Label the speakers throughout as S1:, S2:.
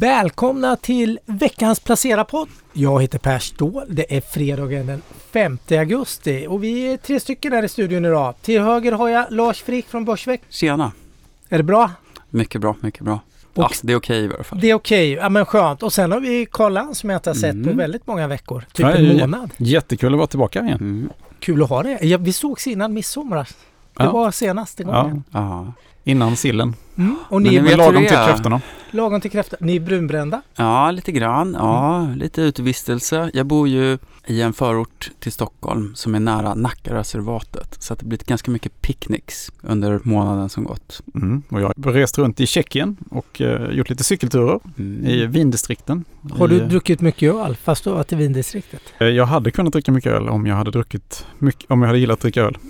S1: Välkomna till veckans Placera-podd. Jag heter Per Ståhl. Det är fredagen den 5 augusti och vi är tre stycken här i studion idag. Till höger har jag Lars Frick från Börsveck.
S2: Tjena!
S1: Är det bra?
S2: Mycket bra, mycket bra.
S1: Och
S2: ja, det är okej i alla fall.
S1: Det är okej, ja men skönt. Och sen har vi Karl Lantz som jag inte har sett på
S2: Mm.
S1: väldigt många veckor. Typ
S3: Ja,
S1: en månad.
S3: Jättekul att vara tillbaka igen.
S2: Mm.
S1: Kul att ha det. Ja, vi sågs innan midsommar. Det
S3: Ja.
S1: var senaste gången.
S2: Ja.
S3: innan sillen.
S1: Mm. Och
S2: Men
S1: ni
S2: ni
S1: är
S3: lagom till kräftorna.
S1: lagom till kräftor. Ni är brunbrända.
S2: ja, lite grann. Ja,
S1: Mm.
S2: lite utevistelse. Jag bor ju i en förort till Stockholm som är nära Nackareservatet. Så att det blivit ganska mycket picknicks under månaden som gått.
S3: Mm. Och jag har rest runt i Tjeckien och eh, gjort lite cykelturer
S2: Mm.
S3: i vindistrikten.
S1: Har
S3: I,
S1: du druckit mycket öl fast du har varit i vindistriktet?
S3: eh, Jag hade kunnat dricka mycket öl om jag hade druckit mycket, om jag hade gillat att dricka öl.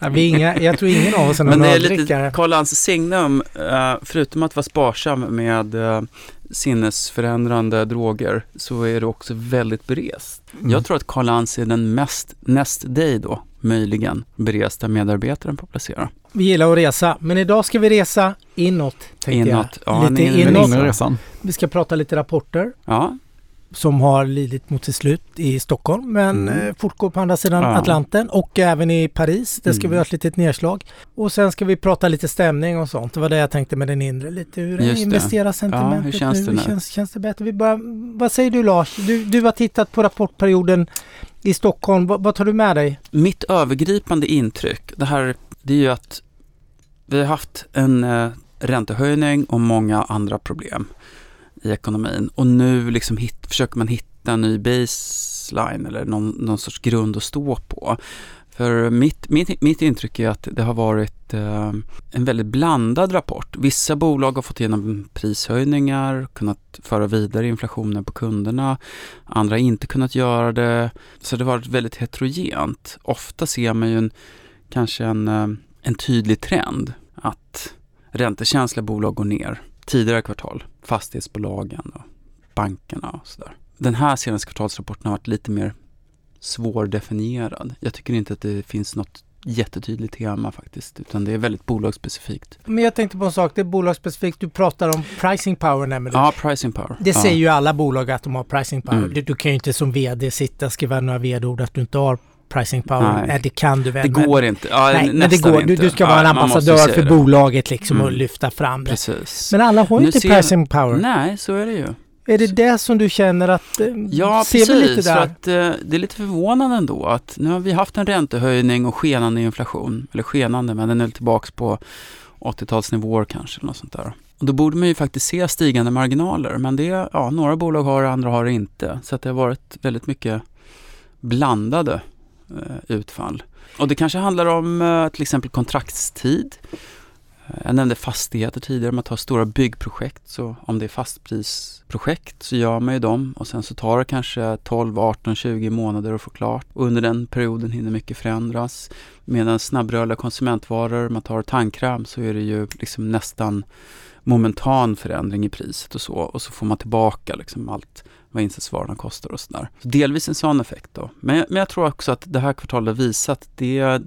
S1: Ja, vi inga, jag tror ingen av oss är någon
S2: Men det är lite
S1: öldrickare.
S2: Karl Lantz signum, eh, förutom att vara sparsam med eh, sinnesförändrande droger, så är du också väldigt berest.
S3: Mm.
S2: Jag tror att Karl Lantz är den mest, näst dig då, möjligen, beresta medarbetaren på Placera.
S1: Vi gillar att resa, men idag ska vi resa inåt. Tänkte
S2: Inåt,
S1: jag.
S2: ja,
S1: lite inåt. Vi ska prata lite rapporter
S2: Ja,
S1: som har lidit mot sitt slut i Stockholm men
S2: Mm.
S1: eh, fortgår på andra sidan
S2: Ja.
S1: Atlanten och även i Paris. Det ska
S2: Mm.
S1: vi göra ett litet nedslag. Och sen ska vi prata lite stämning och sånt. Det var det jag tänkte med den inre. Lite hur
S2: Just det.
S1: investerar sentimentet
S2: Ja, hur känns
S1: nu?
S2: det nu?
S1: Känns, känns det bättre? Vi börjar, vad säger du Lars? Du, du har tittat på rapportperioden i Stockholm. Vad, vad tar du med dig?
S2: mitt övergripande intryck, det här, det är ju att vi har haft en eh, räntehöjning och många andra problem i ekonomin och nu liksom hit, försöker man hitta en ny baseline eller någon, någon sorts grund att stå på. För mitt, mitt, mitt intryck är att det har varit eh, en väldigt blandad rapport. Vissa bolag har fått igenom prishöjningar, kunnat föra vidare inflationen på kunderna. Andra har inte kunnat göra det. Så det har varit väldigt heterogent. Ofta ser man ju en, kanske en, eh, en tydlig trend att räntekänsliga bolag går ner tidigare kvartal. Fastighetsbolagen och bankerna och sådär. Den här senaste kvartalsrapporten har varit lite mer svårdefinierad. Jag tycker inte att det finns något jättetydligt tema faktiskt, utan det är väldigt bolagsspecifikt.
S1: Men jag tänkte på en sak. Det är bolagsspecifikt. Du pratar om pricing power du.
S2: Ja, pricing power.
S1: Det
S2: ja.
S1: säger ju alla bolag att de har pricing power.
S2: Mm.
S1: Du, du kan ju inte som VD sitta och skriva några VD-ord att du inte har pricing power.
S2: Nej.
S1: Det kan du väl.
S2: Det
S1: men-
S2: går inte. Ja,
S1: Nej, men det går. Du,
S2: inte.
S1: du ska vara en
S2: Ja, måste
S1: ambassadör för
S2: det.
S1: bolaget liksom och
S2: Mm.
S1: lyfta fram det.
S2: Precis.
S1: Men alla har ju
S2: Nu
S1: inte pricing power.
S2: Nej, så är det ju.
S1: Är det det som du känner att... eh,
S2: Ja,
S1: ser
S2: precis.
S1: lite
S2: För
S1: där?
S2: att, eh, det är lite förvånande ändå att nu har vi haft en räntehöjning och skenande inflation. Eller skenande, men den är tillbaka på 80-talsnivåer kanske. Eller något sånt där. Och då borde man ju faktiskt se stigande marginaler. Men det, ja, några bolag har det, andra har det inte. Så det har varit väldigt mycket blandade Eh, utfall. Och det kanske handlar om eh, till exempel kontraktstid. Eh, jag nämnde fastigheter tidigare, man tar stora byggprojekt. Så om det är fastprisprojekt så gör man ju dem och sen så tar det kanske 12, 18, 20 månader att få klart. Och under den perioden hinner mycket förändras. Medan snabbrörliga konsumentvaror, man tar tandkräm så är det ju liksom nästan momentan förändring i priset och så. Och så får man tillbaka liksom allt vad insatsvarorna kostar och sådär. Så delvis en sån effekt då. Men, men jag tror också att det här kvartalet har visat det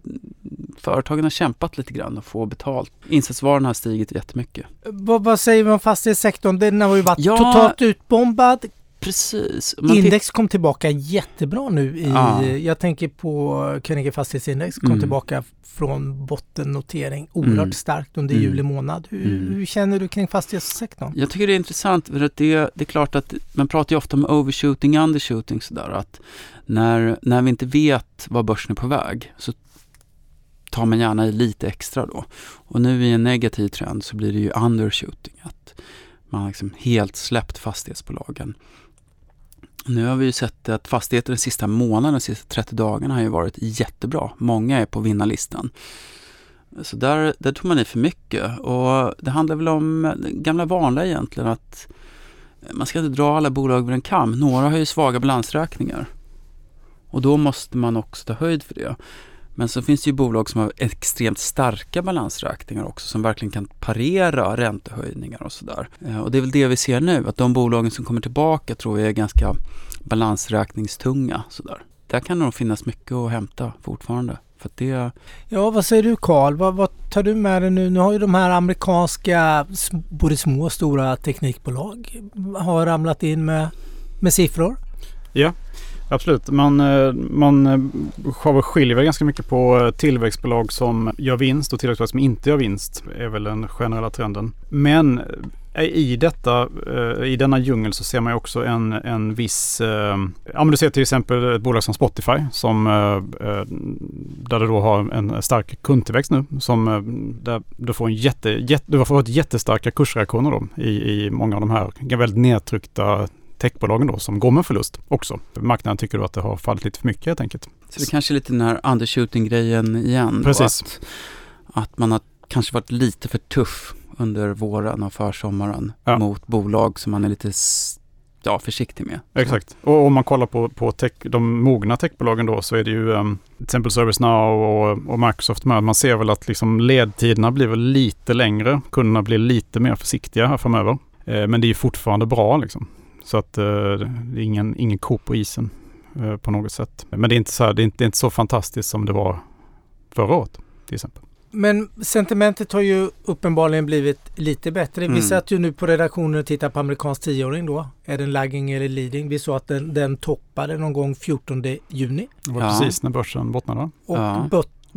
S2: företagen har kämpat lite grann att få betalt. Insatsvarorna har stigit jättemycket.
S1: Vad, vad säger vi om fastighetssektorn? Den har ju varit
S2: Ja.
S1: totalt utbombad.
S2: Precis. Man
S1: Index kom tillbaka jättebra nu i...
S2: Ja.
S1: Jag tänker på Carnegie Fastighetsindex kom
S2: Mm.
S1: tillbaka från bottennotering oerhört
S2: Mm.
S1: starkt under
S2: Mm.
S1: juli månad. Hur,
S2: Mm.
S1: hur känner du kring fastighetssektorn?
S2: Jag tycker det är intressant för att det, det är klart att man pratar ju ofta om overshooting, undershooting sådär att när, när vi inte vet var börsen är på väg så tar man gärna i lite extra då. Och nu i en negativ trend så blir det ju undershooting, att man har liksom helt släppt fastighetsbolagen. Nu har vi ju sett att fastigheter den sista månaden, de sista 30 dagarna har ju varit jättebra. Många är på vinnarlistan. Så där, där tog man i för mycket och det handlar väl om det gamla vanliga egentligen att man ska inte dra alla bolag över en kam. Några har ju svaga balansräkningar och då måste man också ta höjd för det. Men så finns det ju bolag som har extremt starka balansräkningar också som verkligen kan parera räntehöjningar och sådär. Eh, Och det är väl det vi ser nu, att de bolagen som kommer tillbaka tror jag är ganska balansräkningstunga sådär. Där kan nog finnas mycket att hämta fortfarande. För att det,
S1: Ja, vad säger du Karl? Vad, vad tar du med dig nu? Nu har ju de här amerikanska, både små och stora teknikbolag har ramlat in med, med siffror.
S3: Absolut. Man, eh, man eh, skiljer väl ganska mycket på eh, tillväxtbolag som gör vinst och tillväxtbolag som inte gör vinst. är väl den generella trenden. Men i detta, i denna djungel så ser man ju också en, en viss... eh, Ja men du ser till exempel ett bolag som Spotify som eh, där du då har en stark kundtillväxt nu. Som där du får en jätte, jätte, du får ett jättestarka kursreaktioner då i, i många av de här väldigt nedtryckta techbolagen då som går med förlust också. Marknaden tycker då att det har fallit lite för mycket helt enkelt.
S2: så det kanske är lite den här undershooting-grejen igen.
S3: Precis.
S2: Att, att man har kanske varit lite för tuff under våren och försommaren
S3: Ja.
S2: mot bolag som man är lite ja, försiktig med.
S3: Exakt. Och om man kollar på, på tech, de mogna techbolagen då så är det ju um, till exempel ServiceNow och, och Microsoft med. Man ser väl att liksom ledtiderna blir väl lite längre. Kunderna blir lite mer försiktiga här framöver. Eh, men det är fortfarande bra liksom. Så att eh, det är ingen, ingen ko på isen eh, på något sätt. Men det är, inte så här, det, är inte, det är inte så fantastiskt som det var förra året till exempel.
S1: Men sentimentet har ju uppenbarligen blivit lite bättre. Vi
S2: Mm.
S1: satt ju nu på redaktionen och tittade på amerikansk tioåring då. Är den lagging eller leading? Vi såg att den, den toppade någon gång 14 juni.
S3: Det var
S2: Ja.
S3: precis när börsen bottnade.
S1: Och
S2: Ja.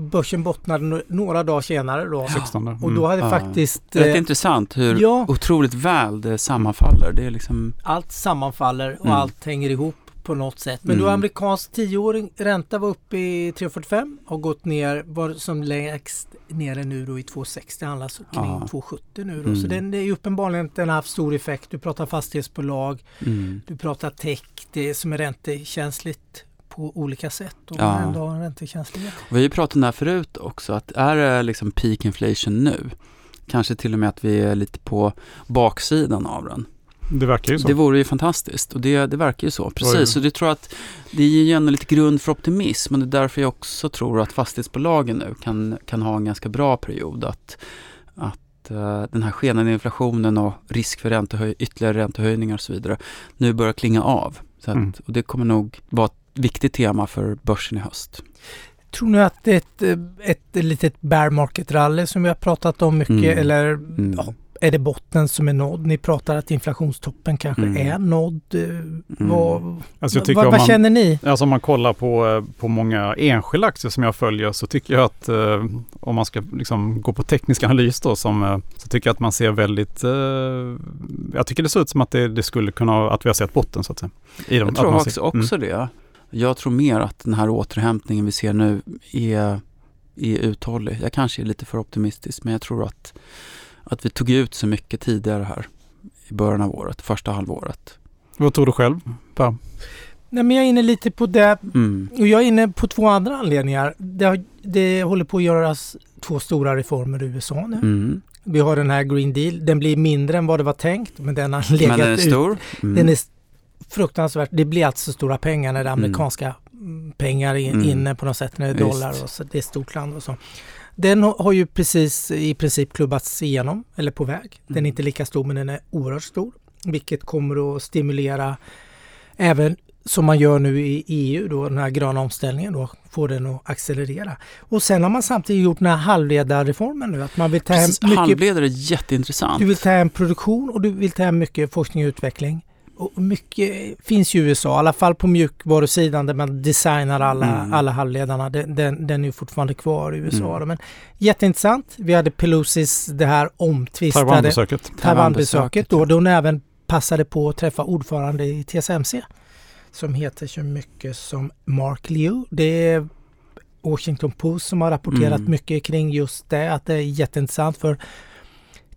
S1: Börsen bottnade några dagar senare då.
S3: 16.
S1: Och då hade
S2: Ja.
S1: faktiskt
S2: Det är
S1: eh,
S2: intressant hur
S1: ja,
S2: otroligt väl det sammanfaller. Det är liksom,
S1: allt sammanfaller och
S2: Mm.
S1: allt hänger ihop på något sätt. Men då
S2: Mm.
S1: amerikansk tioåring ränta var uppe i 3,45 och gått ner, var som lägst nere nu då i 2,60 handlas kring
S2: Ja.
S1: 2,70 nu då.
S2: Mm.
S1: Så den, är uppenbarligen den har haft stor effekt. Du pratar fastighetsbolag,
S2: mm.
S1: du pratar tech, det som är räntekänsligt på olika sätt och
S2: Ja.
S1: man ändå har en räntekänslighet.
S2: Vi har ju pratat om det här förut också, att är det liksom peak inflation nu, kanske till och med att vi är lite på baksidan av den.
S3: Det verkar ju så.
S2: Det vore ju fantastiskt och det, det verkar ju så.
S3: Oj.
S2: Precis, så det tror jag att det ger ju ändå lite grund för optimism och det är därför jag också tror att fastighetsbolagen nu kan, kan ha en ganska bra period. Att, att eh, den här skenande inflationen och risk för räntehöj, ytterligare räntehöjningar och så vidare nu börjar klinga av. Så att,
S3: Mm.
S2: Och det kommer nog vara ett viktigt tema för börsen i höst.
S1: Tror ni att det är ett, ett litet bear market rally som vi har pratat om mycket
S2: Mm.
S1: eller
S2: Mm.
S1: ja, är det botten som är nådd? Ni pratar att inflationstoppen kanske
S2: Mm.
S1: är nådd. Eh, Vad,
S3: Alltså
S1: vad, vad
S3: man-
S1: känner ni?
S3: Alltså om man kollar på, på många enskilda aktier som jag följer så tycker jag att eh, om man ska liksom gå på teknisk analys då som, eh, så tycker jag att man ser väldigt, eh, jag tycker det ser ut som att det, det skulle kunna, att vi har sett botten så att säga. I dem,
S2: Jag
S3: att
S2: tror
S3: man
S2: också,
S3: ser- mm.
S2: också det. Jag tror mer att den här återhämtningen vi ser nu är, är uthållig. Jag kanske är lite för optimistisk men jag tror att, att vi tog ut så mycket tidigare här i början av året, första halvåret.
S3: Vad tror du själv? Per?
S1: Nej, men jag är inne lite på det
S2: Mm.
S1: och jag är inne på två andra anledningar. Det, har, det håller på att göras två stora reformer i USA nu.
S2: Mm.
S1: Vi har den här Green Deal. Den blir mindre än vad det var tänkt men den har legat
S2: Men den är
S1: ut.
S2: stor. Mm.
S1: Den är fruktansvärt. Det blir alltså stora pengar när det är amerikanska mm. pengar in,
S2: Mm.
S1: inne på något sätt när det är dollar och så. Det är ett stort land och så. Den har ju precis i princip klubbats igenom eller på väg. Den är
S2: Mm.
S1: inte lika stor men den är oerhört stor. Vilket kommer att stimulera även som man gör nu i EU då, den här gröna omställningen då, får den att accelerera. Och sen har man samtidigt gjort den här halvledarreformen nu, att man vill ta hem
S2: Precis,
S1: mycket
S2: halvledare är jätteintressant.
S1: du vill ta hem produktion och du vill ta hem mycket forskning och utveckling. Och mycket finns ju i USA, i alla fall på mjukvarusidan där man designar alla,
S2: Mm.
S1: alla halvledarna. Den, den, den är ju fortfarande kvar i USA.
S2: Mm.
S1: Men jätteintressant. Vi hade Pelosis det här omtvistade
S3: Taiwanbesöket.
S1: Taiwanbesöket då, då hon även passade på att träffa ordförande i TSMC som heter så mycket som Mark Liu. Det är Washington Post som har rapporterat
S2: Mm.
S1: mycket kring just det, att det är jätteintressant för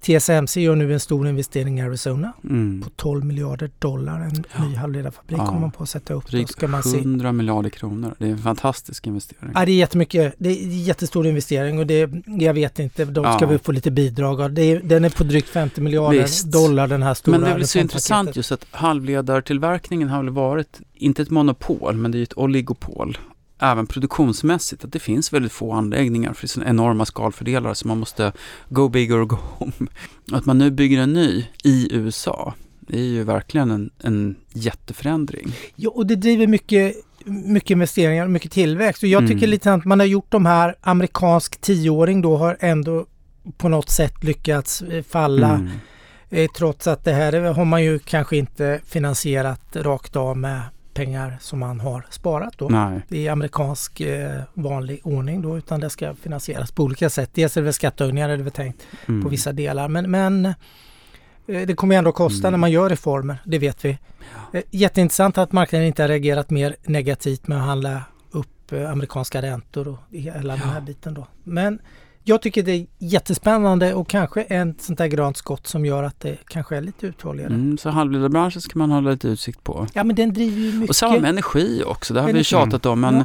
S1: TSMC gör nu en stor investering i Arizona
S2: Mm.
S1: på 12 miljarder dollar. En
S2: Ja.
S1: ny halvledarfabrik
S2: Ja.
S1: kommer man på att sätta upp.
S2: Drygt
S1: ska man se.
S2: 100 miljarder kronor. Det är en fantastisk investering.
S1: Ja, det är jättemycket. Det är en jättestor investering och det, jag vet inte, de ska
S2: Ja.
S1: väl få lite bidrag. av. Det är, den är på drygt 50 miljarder
S2: Visst.
S1: dollar den här stora
S2: Men det är väl så intressant just att halvledartillverkningen har väl varit, inte ett monopol, men det är ett oligopol. Även produktionsmässigt, att det finns väldigt få anläggningar för sådana enorma skalfördelare så man måste go big or go home. Att man nu bygger en ny i USA, det är ju verkligen en, en jätteförändring.
S1: Ja, och det driver mycket mycket investeringar och mycket tillväxt. Och jag tycker
S2: Mm.
S1: lite att man har gjort de här amerikansk tioåring då har ändå på något sätt lyckats eh, falla.
S2: Mm.
S1: Eh, trots att det här har man ju kanske inte finansierat rakt av med pengar som man har sparat då.
S2: Nej.
S1: i amerikansk eh, vanlig ordning då utan det ska finansieras på olika sätt. Dels är det väl skattehöjningar är det väl tänkt
S2: Mm.
S1: på vissa delar men, men eh, det kommer ändå kosta
S2: Mm.
S1: när man gör reformer, det vet vi. Eh, Jätteintressant att marknaden inte har reagerat mer negativt med att handla upp eh, amerikanska räntor och hela den här biten då. Men jag tycker det är jättespännande och kanske en sånt där grönt skott som gör att det kanske är lite uthålligare.
S2: Mm, så halvledarbranschen ska man hålla lite utsikt på.
S1: Ja men den driver ju mycket.
S2: Och samma med energi också, det har vi
S1: Energi.
S2: tjatat om. Men,
S1: Ja.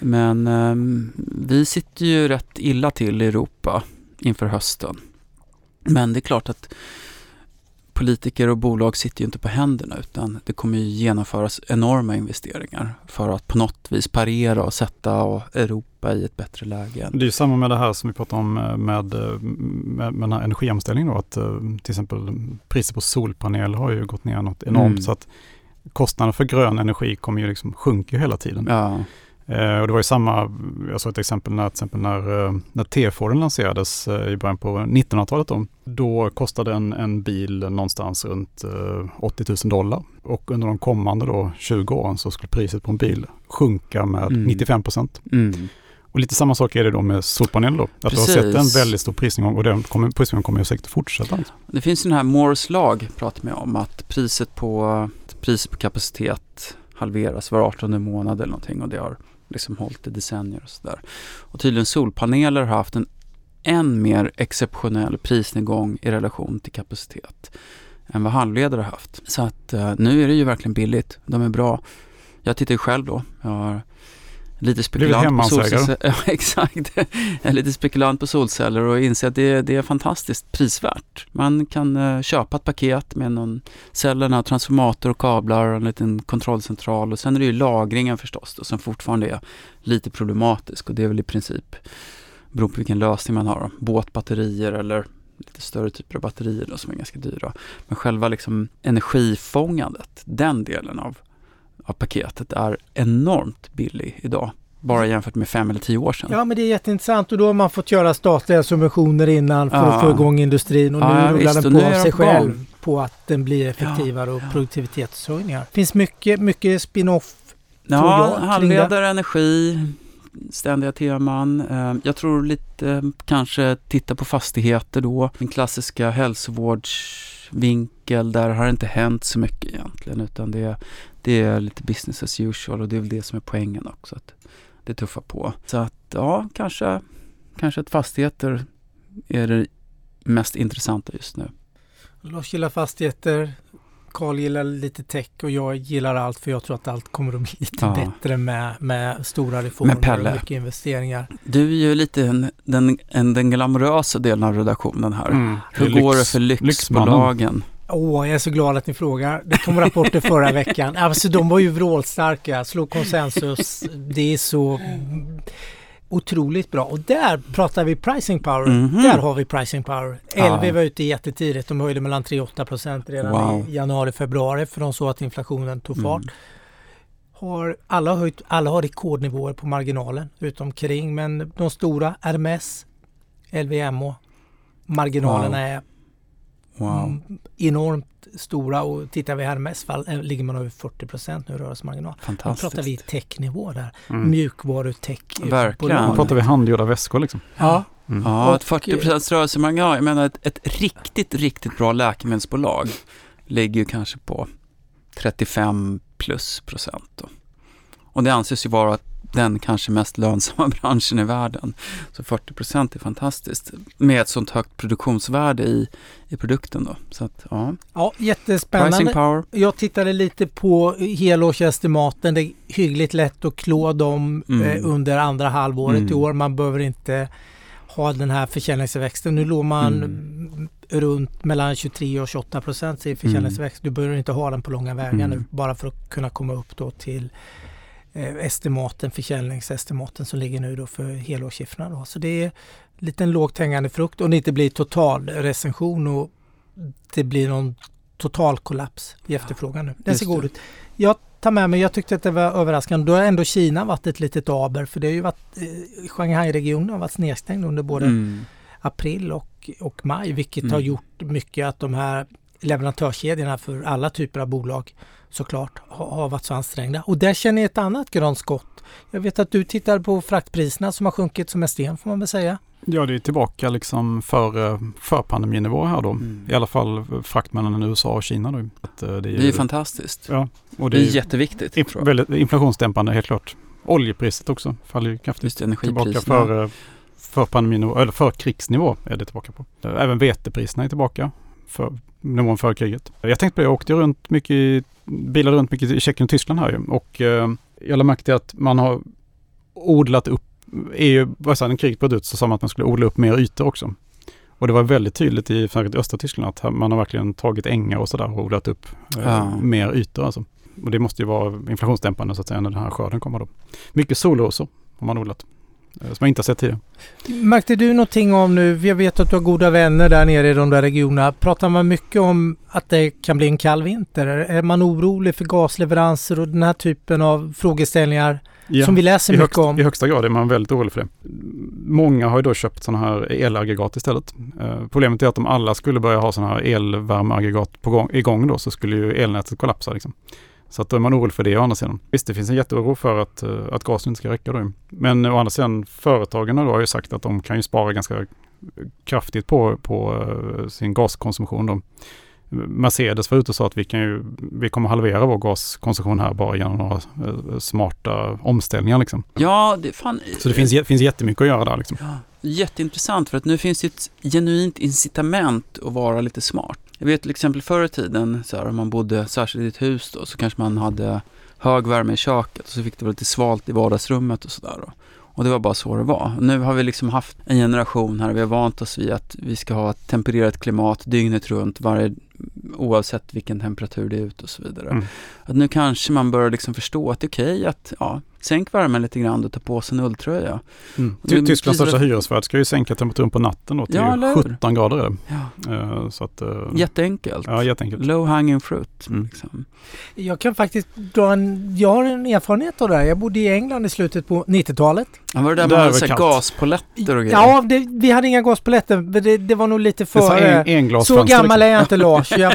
S2: men ehm, vi sitter ju rätt illa till i Europa inför hösten. Men det är klart att politiker och bolag sitter ju inte på händerna utan det kommer ju genomföras enorma investeringar för att på något vis parera och sätta Europa i ett bättre läge.
S3: Det är ju samma med det här som vi pratade om eh, med, eh, med, med den här energiomställningen då, att eh, till exempel priset på solpaneler har ju gått ner något enormt
S2: Mm.
S3: så att kostnaden för grön energi kommer ju liksom sjunker hela tiden.
S2: Ja,
S3: Eh, och det var ju samma, jag såg ett exempel när, exempel när, eh, när T-Forden lanserades eh, i början på 1900-talet. Då, då kostade en, en bil någonstans runt eh, 80 000 dollar. Och under de kommande då 20 åren så skulle priset på en bil sjunka med
S2: Mm.
S3: 95 procent.
S2: mm.
S3: Och lite samma sak är det då med solpaneler då. Att du har sett en väldigt stor prisnedgång och den kommer, prisnedgången kommer säkert fortsätta.
S2: Det finns ju den här Moores lag, pratar man om, att priset på, priset på kapacitet halveras var 18 månad eller någonting och det har liksom hållit i decennier och sådär. Och tydligen solpaneler har haft en än mer exceptionell prisnedgång i relation till kapacitet än vad halvledare har haft. Så att eh, nu är det ju verkligen billigt. De är bra. Jag tittar ju själv då. Jag har lite spekulant på solceller. Ja, exakt. Lite spekulant på solceller och inser att det, det är fantastiskt prisvärt. Man kan eh, köpa ett paket med någon cellerna, transformator och kablar och en liten kontrollcentral och sen är det ju lagringen förstås då, som fortfarande är lite problematisk och det är väl i princip beror på vilken lösning man har. Båtbatterier eller lite större typer av batterier då, som är ganska dyra. Men själva liksom energifångandet, den delen av, av paketet är enormt billig idag. Bara jämfört med fem eller tio år sedan.
S1: Ja men det är jätteintressant och då har man fått göra statliga subventioner innan för
S2: Ja.
S1: att få igång industrin och nu
S2: Ja,
S1: rullar
S2: visst,
S1: den på av sig själv på att den blir effektivare och produktivitetshöjningar. Det finns mycket, mycket spin-off
S2: Ja, halvledare, energi, ständiga teman. Eh, Jag tror lite kanske titta på fastigheter då. Den klassiska vinkel där har det inte hänt så mycket egentligen utan det, det är lite business as usual och det är väl det som är poängen också. Att det tuffar på. Så att ja, kanske, kanske att fastigheter är det mest intressanta just nu.
S1: Lars gillar fastigheter, Karl gillar lite tech och jag gillar allt för jag tror att allt kommer att bli lite
S2: Ja.
S1: bättre med, med stora reformer
S2: Med Pelle.
S1: och mycket investeringar.
S2: Du är ju lite en, den, en, den glamorösa delen av redaktionen här.
S3: Mm.
S2: Hur
S3: Det
S2: går det
S3: lyx-
S2: för
S3: lyxmannen.
S2: lyxbolagen?
S1: Åh, jag är så glad att ni frågar. Det kom rapporter förra veckan. Alltså de var ju vrålstarka, slog konsensus. Det är så otroligt bra. Och där pratar vi pricing power.
S2: Mhm.
S1: Där har vi pricing power. LV var ute jättetidigt. De höjde mellan 3 och 8 procent redan
S2: Wow.
S1: i januari, februari för de såg att inflationen tog fart.
S2: Mm.
S1: Har alla, höjt, alla har rekordnivåer på marginalen utom kring men de stora RMS, LVMH, marginalerna
S2: Wow.
S1: är
S2: Wow.
S1: mm, enormt stora och tittar vi Hermes fall eh, ligger man över 40 procent nu rörelsemarginal. Då
S2: Fantastiskt.
S1: pratar vi technivå där.
S3: Mm.
S1: Mjukvaru-tech.
S2: Verkligen.
S3: Nu pratar vi handgjorda väskor liksom.
S1: Ja,
S3: Mm.
S2: Ja, ett 40% rörelsemarginal. Jag menar ett, ett riktigt, riktigt bra läkemedelsbolag ligger ju kanske på 35 plus procent. Då. Och det anses ju vara den kanske mest lönsamma branschen i världen. Så 40 procent är fantastiskt med ett sånt högt produktionsvärde i, i produkten. Då. Så att, ja,
S1: ja
S2: pricing
S1: jättespännande.
S2: power.
S1: Jag tittade lite på helårsestimaten. Det är hyggligt lätt att klå dem
S2: Mm.
S1: eh, under andra halvåret
S2: Mm.
S1: i år. Man behöver inte ha den här försäljningsväxten. Nu låg man
S2: Mm.
S1: runt mellan 23 och 28 procent i försäljningsväxt. Du behöver inte ha den på långa vägar
S2: Mm.
S1: nu bara för att kunna komma upp då till estimaten, försäljningsestimaten som ligger nu då för helårssiffrorna. Då. Så det är liten lågt hängande frukt och det inte blir total recension och det blir någon total kollaps i efterfrågan nu. Den ser god ut. Jag ta med mig, jag tyckte att det var överraskande. Då har ändå Kina varit ett litet aber för det har ju varit, eh, Shanghai-regionen har varit nedstängd under både
S2: Mm.
S1: april och, och maj vilket
S2: Mm.
S1: har gjort mycket att de här leverantörskedjorna för alla typer av bolag såklart har, har varit så ansträngda. Och där känner jag ett annat grönt skott. Jag vet att du tittar på fraktpriserna som har sjunkit som en sten får man väl säga.
S3: Ja, det är tillbaka liksom för, eh, för pandeminivå här då.
S2: Mm.
S3: I alla fall frakt mellan USA och Kina då. Att, eh, det är,
S2: Det är ju fantastiskt.
S3: Ja, och
S2: Det
S3: det
S2: är
S3: är
S2: jätteviktigt.
S3: inf-
S2: tror jag.
S3: väldigt inflationsdämpande helt klart. Oljepriset också faller ju kraftigt
S2: Just
S3: tillbaka
S2: energipriserna.
S3: för, eh, för pandeminivå, eller för krigsnivå är det tillbaka på. Även vetepriserna är tillbaka för nivån före kriget. Jag tänkte på det, jag åkte runt mycket, i- bilade runt mycket i Tjeckien och Tyskland här ju. Och eh, jag till att man har odlat upp, EU, vad kriget bröt ut så sa man att man skulle odla upp mer ytor också. Och det var väldigt tydligt i östra Tyskland att man har verkligen tagit ängar och sådär och odlat upp eh,
S2: Ja.
S3: mer ytor alltså. Och det måste ju vara inflationsdämpande så att säga när den här skörden kommer då. Mycket solrosor har man odlat. Eh, Som jag inte har sett tidigare.
S1: Märkte du någonting om nu, jag vet att du har goda vänner där nere i de där regionerna. Pratar man mycket om att det kan bli en kall vinter? Är man orolig för gasleveranser och den här typen av frågeställningar
S3: Ja.
S1: som vi läser mycket
S3: högsta,
S1: om?
S3: I högsta grad är man väldigt orolig för det. Många har ju då köpt sådana här elaggregat istället. Eh, problemet är att om alla skulle börja ha sådana här elvärmeaggregat på gång, igång då så skulle ju elnätet kollapsa. Liksom. Så att då är man orolig för det å andra sidan. Visst, det finns en jätteoro för att, eh, att gasen inte ska räcka då. Men å andra sidan, företagen då har ju sagt att de kan ju spara ganska kraftigt på, på eh, sin gaskonsumtion. Då. Mercedes var ute och sa att vi, kan ju, vi kommer halvera vår gaskonsumtion här bara genom några eh, smarta omställningar. Liksom.
S2: Ja, det fan...
S3: Så det finns, finns jättemycket att göra där. Liksom.
S2: Ja, jätteintressant för att nu finns det ett genuint incitament att vara lite smart. Jag vet till exempel förr i tiden, så här, om man bodde särskilt i ett hus då, så kanske man hade hög värme i köket och så fick det vara lite svalt i vardagsrummet och sådär. Och det var bara så det var. Nu har vi liksom haft en generation här vi har vant oss vid att vi ska ha ett tempererat klimat dygnet runt, varje, oavsett vilken temperatur det är ute och så vidare.
S3: Mm.
S2: Att nu kanske man börjar liksom förstå att det är okej att ja, sänk värmen lite grann och ta på sig en ulltröja.
S3: Mm. Tysklands största hyresvärd ska ju sänka temperaturen på natten då till
S2: Ja, eller hur?
S3: 17 grader.
S2: Ja.
S3: Eh, så att, eh,
S2: Jätteenkelt.
S3: Ja, jätteenkelt.
S2: Low hanging fruit.
S3: Mm.
S2: Liksom.
S1: Jag kan faktiskt dra en, jag har en erfarenhet av det här. Jag bodde i England i slutet på 90-talet.
S2: Ja, var det där
S3: Där kallt.
S2: gaspoletter och grejer?
S1: Ja, det, vi hade inga gaspaletter, men det, det var nog lite före.
S3: en, en
S1: Så gammal är jag inte Lars. Jag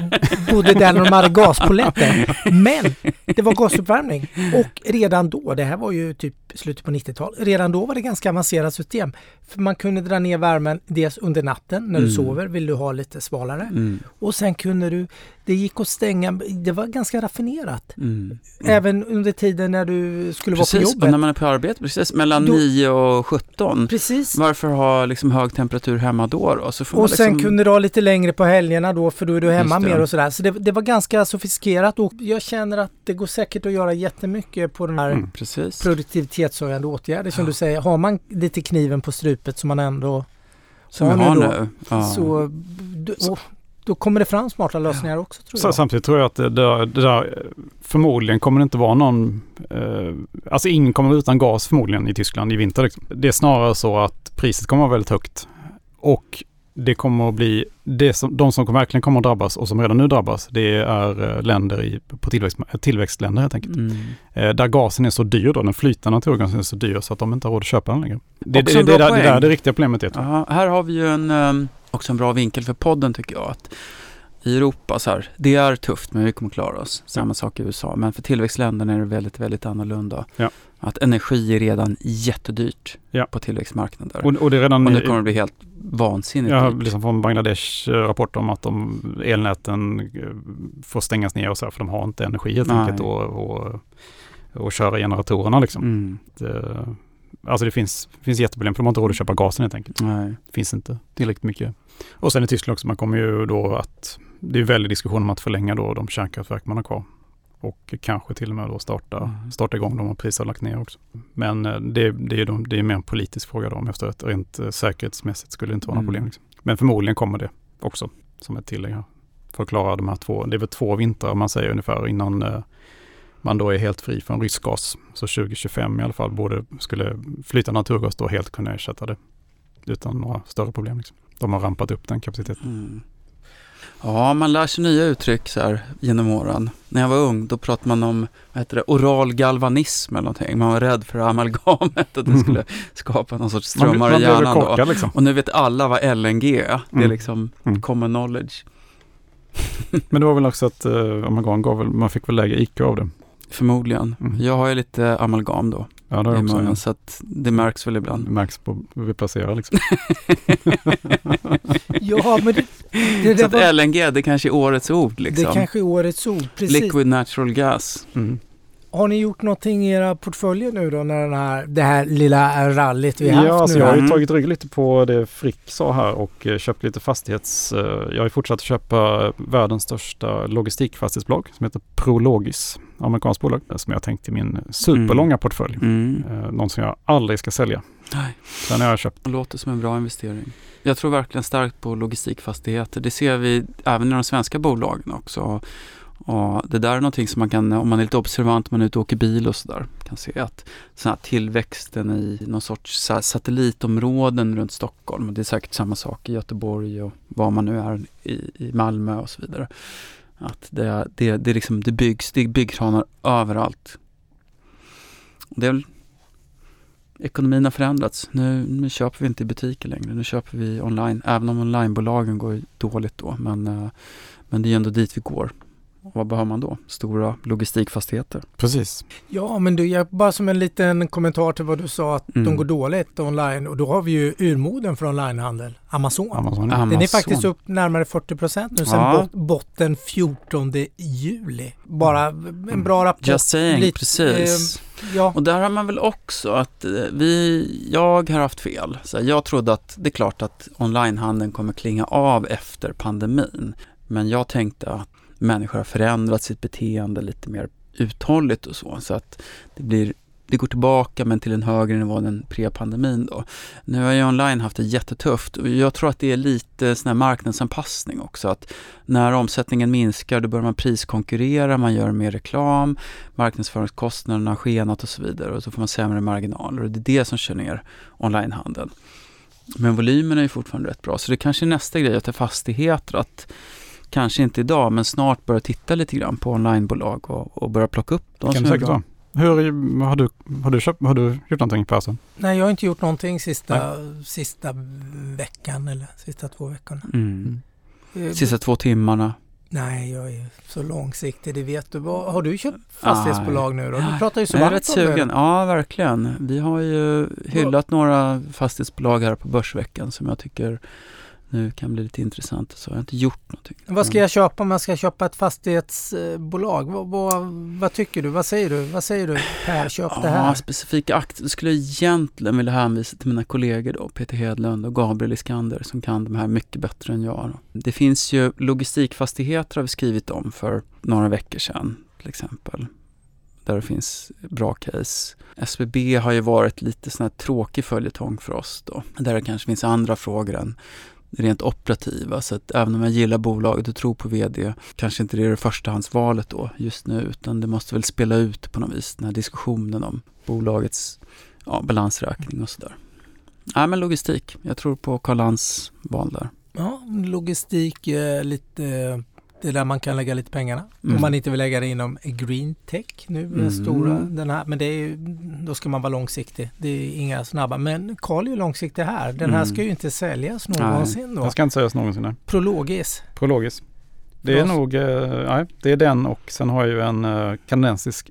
S1: bodde där när de hade gaspoletter. Men det var gasuppvärmning. Och redan då, det här var ju typ slutet på 90-talet, redan då var det ganska avancerat system. För man kunde dra ner värmen dels under natten när du
S2: Mm.
S1: sover, vill du ha lite svalare.
S2: Mm.
S1: Och sen kunde du, det gick att stänga, det var ganska raffinerat.
S2: Mm.
S1: Även under tiden när du skulle vara på
S2: Precis,
S1: jobbet.
S2: när man är på arbete, precis mellan
S1: Då-
S2: 9 och 17.
S1: Precis.
S2: Varför ha liksom hög temperatur hemma då? då? Så får man
S1: Och sen
S2: liksom...
S1: kunde du ha lite längre på helgerna då för då är du hemma mer och sådär. Så det, det var ganska sofistikerat och jag känner att det går säkert att göra jättemycket på den här
S3: Mm.
S2: Precis.
S1: produktivitetshöjande åtgärder som
S2: Ja.
S1: du säger. Har man lite kniven på strupet som man ändå
S2: Som
S1: har
S2: har
S1: nu då,
S2: nu. Ja.
S1: så d- och, då kommer det fram smarta lösningar också tror
S3: Så,
S1: jag.
S3: samtidigt tror jag att det där, det där förmodligen kommer det inte vara någon, eh, alltså ingen kommer utan gas förmodligen i Tyskland i vinter. Liksom. Det är snarare så att priset kommer att vara väldigt högt och det kommer att bli, det som, de som verkligen kommer att drabbas och som redan nu drabbas, det är eh, länder i, på tillväxt, tillväxtländer helt enkelt.
S2: Mm.
S3: Eh, där gasen är så dyr då, den flytande naturgasen är så dyr så att de inte har råd att köpa den längre. Det, det, det, det, där- det där är det riktiga problemet. är.
S2: Ja, här har vi ju en, ehm, också en bra vinkel för podden tycker jag. Att I Europa så här, det är tufft men vi kommer klara oss. Samma sak i USA. Men för tillväxtländerna är det väldigt, väldigt annorlunda.
S3: Ja.
S2: Att energi är redan jättedyrt
S3: Ja.
S2: på tillväxtmarknader.
S3: Och, och det är redan...
S2: Och nu kommer det bli helt vansinnigt
S3: Jag har liksom från Bangladesh eh, rapport om att de, elnäten eh, får stängas ner och så här, för de har inte energi helt enkelt och, och, och köra generatorerna liksom.
S2: Mm.
S3: Det, alltså det finns, finns jätteproblem för de har inte råd att köpa gasen helt enkelt.
S2: Nej.
S3: Det finns inte tillräckligt mycket. Och sen i Tyskland också, man kommer ju då att det är väldigt diskussion om att förlänga då de kärnkraftverk man har kvar. Och kanske till och med då starta,
S2: Mm.
S3: starta igång dem och priset har lagt ner också. Men eh, det, det är de, det är mer en politisk fråga då om förstår rätt. Rent eh, säkerhetsmässigt skulle det inte vara några
S2: Mm.
S3: problem. Liksom. Men förmodligen kommer det också som ett tillägg här. För att klara de här två, det är väl två vintrar man säger ungefär innan eh, man då är helt fri från rysk gas. Så 2025 i alla fall borde, skulle flytande naturgas då helt kunna ersätta det utan några större problem. Liksom. De har rampat upp den kapaciteten.
S2: Mm. Ja, man lär sig nya uttryck så här genom åren. När jag var ung, då pratade man om vad heter det, oral galvanism eller någonting. Man var rädd för amalgamet, att det skulle skapa någon sorts
S3: Man,
S2: strömmar
S3: man
S2: i
S3: blev
S2: hjärnan. Då.
S3: korkad liksom.
S2: Och nu vet alla vad LNG är. Det är
S3: Mm.
S2: liksom
S3: Mm.
S2: common knowledge.
S3: Men det var väl också att uh, amalgam gav väl, man fick väl lägre IQ av det.
S2: Förmodligen.
S3: Mm.
S2: Jag har ju lite amalgam då
S3: Ja, det har
S2: i munnen,
S3: Ja.
S2: så att det märks väl
S3: Det
S2: ibland.
S3: märks på hur vi placerar liksom.
S1: Ja, men det, det,
S2: Så
S1: det,
S2: att
S1: var,
S2: LNG, det kanske är årets ord
S1: det
S2: liksom.
S1: kanske är årets ord. Precis.
S2: Liquid natural gas.
S3: Mm.
S1: Har ni gjort någonting i era portföljer nu då när den här, det här lilla rallyt vi har
S3: Ja,
S1: haft
S3: alltså
S1: nu?
S3: jag har ju
S2: Mm.
S3: tagit rygg lite på det Frick sa här och eh, köpt lite fastighets... eh, Jag har ju fortsatt att köpa världens största logistikfastighetsbolag som heter Prologis. Amerikanskt bolag som jag tänkt i min superlånga portfölj.
S2: Mm.
S3: Eh, Någon som jag aldrig ska sälja.
S2: Nej.
S3: Den har jag köpt.
S2: Det låter som en bra investering. Jag tror verkligen starkt på logistikfastigheter. Det ser vi även i de svenska bolagen också. Och det där är någonting som man kan, om man är lite observant, man är ute och åker bil och sådär, kan se att sån här tillväxten i någon sorts så satellitområden runt Stockholm, det är säkert samma sak i Göteborg och var man nu är i, i Malmö och så vidare. Att det, det, det, liksom, det byggs, det är byggkranar överallt. Det är väl ekonomin har förändrats. Nu, nu köper vi inte i butiker längre. Nu köper vi online. Även om onlinebolagen går dåligt då. Men, eh, men det är ju ändå dit vi går. Vad behöver man då? Stora logistikfastigheter.
S3: Precis.
S1: Ja, men du, jag, bara som en liten kommentar till vad du sa att
S2: Mm.
S1: de går dåligt online och då har vi ju urmoden för onlinehandel, Amazon.
S3: Amazon.
S1: Den är faktiskt upp närmare 40 procent nu sedan
S2: Ja.
S1: bot, botten 14 juli. Bara en bra rapport.
S2: Just saying,
S1: Lite,
S2: precis.
S1: Ja,
S2: Och där har man väl också att eh, vi, jag har haft fel. Så jag trodde att det är klart att onlinehandeln kommer klinga av efter pandemin. Men jag tänkte att människor har förändrat sitt beteende lite mer uthålligt och så. Så att det blir det går tillbaka men till en högre nivå än pre-pandemin då. Nu har ju online haft det jättetufft och jag tror att det är lite sån här marknadsanpassning också. Att när omsättningen minskar då börjar man priskonkurrera, man gör mer reklam, marknadsföringskostnaderna har skenat och så vidare och så får man sämre marginaler och det är det som kör ner onlinehandeln. Men volymen är ju fortfarande rätt bra så det kanske är nästa grej att ta fastigheter att kanske inte idag men snart börja titta lite grann på onlinebolag och, och börja plocka upp de
S3: kan
S2: som är bra.
S3: Hur, har, du, har, du köpt, har du gjort någonting Persson?
S1: nej jag har inte gjort någonting sista, sista veckan eller sista två veckorna.
S2: Mm.
S1: Eh,
S2: Sista två timmarna.
S1: Nej, jag är så långsiktig, det vet du. Har du köpt fastighetsbolag nu då? Du pratar ju så
S2: Jag är
S1: varmt
S2: rätt
S1: om det.
S2: sugen. Ja, verkligen. Vi har ju hyllat några fastighetsbolag här på Börsveckan som jag tycker nu kan bli lite intressant. Så jag har inte gjort någonting.
S1: Vad ska jag köpa om jag ska köpa ett fastighetsbolag? Vad, vad, vad tycker du? Vad säger du? Vad säger du? Per, köp det
S2: Ja,
S1: här.
S2: specifika aktier skulle jag egentligen vilja hänvisa till mina kollegor då, Peter Hedlund och Gabriel Iskander som kan de här mycket bättre än jag. Då. Det finns ju logistikfastigheter har vi skrivit om för några veckor sedan till exempel. Där det finns bra case. SBB har ju varit lite sån här tråkig följetong för oss då. Där det kanske finns andra frågor än det rent operativa. Så att även om jag gillar bolaget och tror på vd kanske inte det är det förstahandsvalet då just nu utan det måste väl spela ut på något vis den här diskussionen om bolagets ja, balansräkning och sådär. Nej men logistik. Jag tror på Karl Lans val där.
S1: Ja, logistik, eh, lite det är där man kan lägga lite pengarna.
S2: Mm.
S1: Om man inte vill lägga det inom green tech nu, den
S2: Mm.
S1: stora, den här. Men det är ju, då ska man vara långsiktig. Det är inga snabba. Men Carl är ju långsiktig här. Den här
S2: Mm.
S1: ska ju inte säljas någonsin då.
S3: Den ska inte sägas någonsin. nej.
S1: Prologis.
S3: Prologis. Det är
S1: Bra.
S3: nog, eh, nej, det är den och sen har jag ju en eh, kanadensisk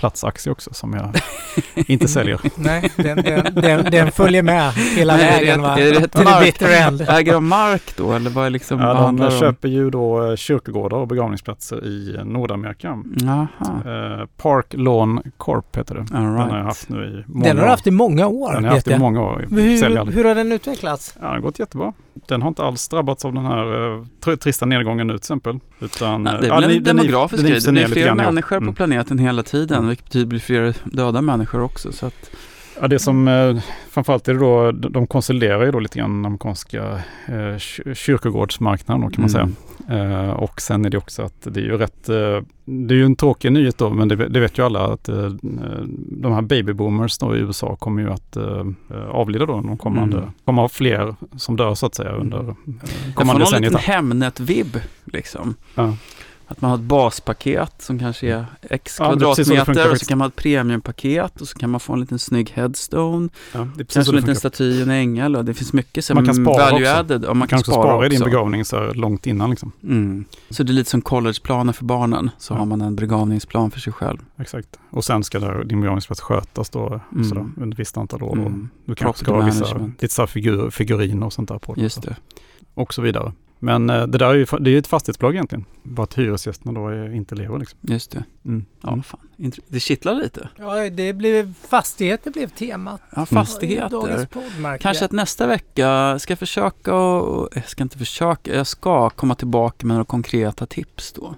S3: begravningsplatsaktie också som jag inte säljer.
S1: Nej, den, den, den, den följer med hela
S2: Nej,
S1: vägen va?
S2: är det
S1: Till
S2: mark?
S1: bitter end.
S2: Äger de mark då eller vad är liksom
S3: Ja,
S2: vad
S3: de
S2: om?
S3: köper ju då eh, kyrkogårdar och begravningsplatser i eh, Nordamerika. Eh, Park Lawn Corp heter det.
S2: all
S3: Den har jag
S2: right.
S3: haft nu i många
S1: Den har du
S3: år.
S1: haft i många år.
S3: Den har jag haft i många år.
S1: Hur, hur har den utvecklats?
S3: Ja, det har gått jättebra. Den har inte alls drabbats av den här tr- trista nedgången nu till exempel. Utan,
S2: Nej,
S3: eh,
S2: det är
S3: ja,
S2: väl
S3: den-
S2: en demografisk grej. Det
S3: lite
S2: fler människor på
S3: Mm.
S2: planeten hela tiden,
S3: Mm.
S2: vilket betyder blir fler döda människor också. Så att,
S3: Ja, det som eh, framförallt är det då, de konsoliderar ju då lite grann den amerikanska eh, kyrkogårdsmarknaden då, kan man
S2: Mm.
S3: säga. Eh, och sen är det också att det är ju rätt, eh, det är ju en tråkig nyhet då, men det, det vet ju alla att de här babyboomers då i USA kommer ju att avlida då de kommande,
S2: Mm.
S3: kommer ha fler som dör så att säga under eh,
S2: Jag får
S3: kommande
S2: någon
S3: decenniet.
S2: liten. Hemnet-vibb liksom.
S3: Ja.
S2: Att man har ett baspaket som kanske är x
S3: Ja, är så
S2: kvadratmeter och så kan man ha ett premiumpaket och så kan man få en liten snygg headstone.
S3: Ja, är
S2: Kanske en liten staty, en ängel och det finns mycket som
S3: Man kan spara
S2: value
S3: också.
S2: added. Och man
S3: Man
S2: kan
S3: kan
S2: spara,
S3: spara i din begravning så långt innan liksom.
S2: Mm. Så det är lite som collegeplaner för barnen. Så
S3: Ja.
S2: har man en begravningsplan för sig själv.
S3: Exakt. Och sen ska där, din begravningsplats skötas då
S2: Mm.
S3: sådär, under ett visst antal år. Och
S2: Mm.
S3: du kanske ska ha vissa, lite så här figur, figuriner och sånt där på.
S2: Just det.
S3: Och så vidare. Men eh, det där är ju det är ju ett fastighetsbolag egentligen. Bara att hyresgästerna då är, inte lever liksom.
S2: Just det.
S3: Mm.
S2: Ja,
S3: Mm.
S2: fan. Det kittlar lite.
S1: Ja, det blev, fastigheter blev temat.
S2: Ja, fastigheter. Kanske att nästa vecka ska jag försöka och, jag ska inte försöka, jag ska komma tillbaka med några konkreta tips då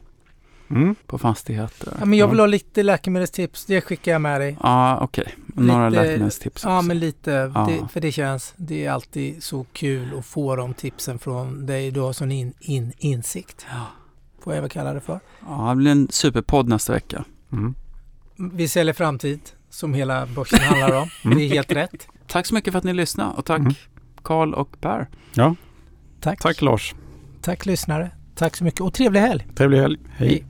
S3: Mm.
S2: på fastigheter.
S1: Ja, men jag vill ha lite läkemedelstips. Det skickar jag med dig.
S2: Ja, okej. Några
S1: Lite-
S2: läkemedelstips
S1: Ja,
S2: också.
S1: men lite.
S2: Ja.
S1: Det, för det känns, det är alltid så kul att få de tipsen från dig. Du har sån in, in, insikt.
S2: Ja.
S1: Får jag väl kalla det för.
S2: Ja, det blir en superpodd nästa vecka.
S3: Mm.
S1: Vi säljer framtid, som hela börsen handlar om.
S3: Mm.
S1: Det är helt rätt.
S2: Tack så mycket för att ni lyssnade och tack
S3: Mm.
S2: Karl och Per.
S3: Ja,
S1: Tack.
S3: tack Lars.
S1: Tack lyssnare. Tack så mycket och trevlig helg.
S3: Trevlig helg. Hej.
S1: Hej.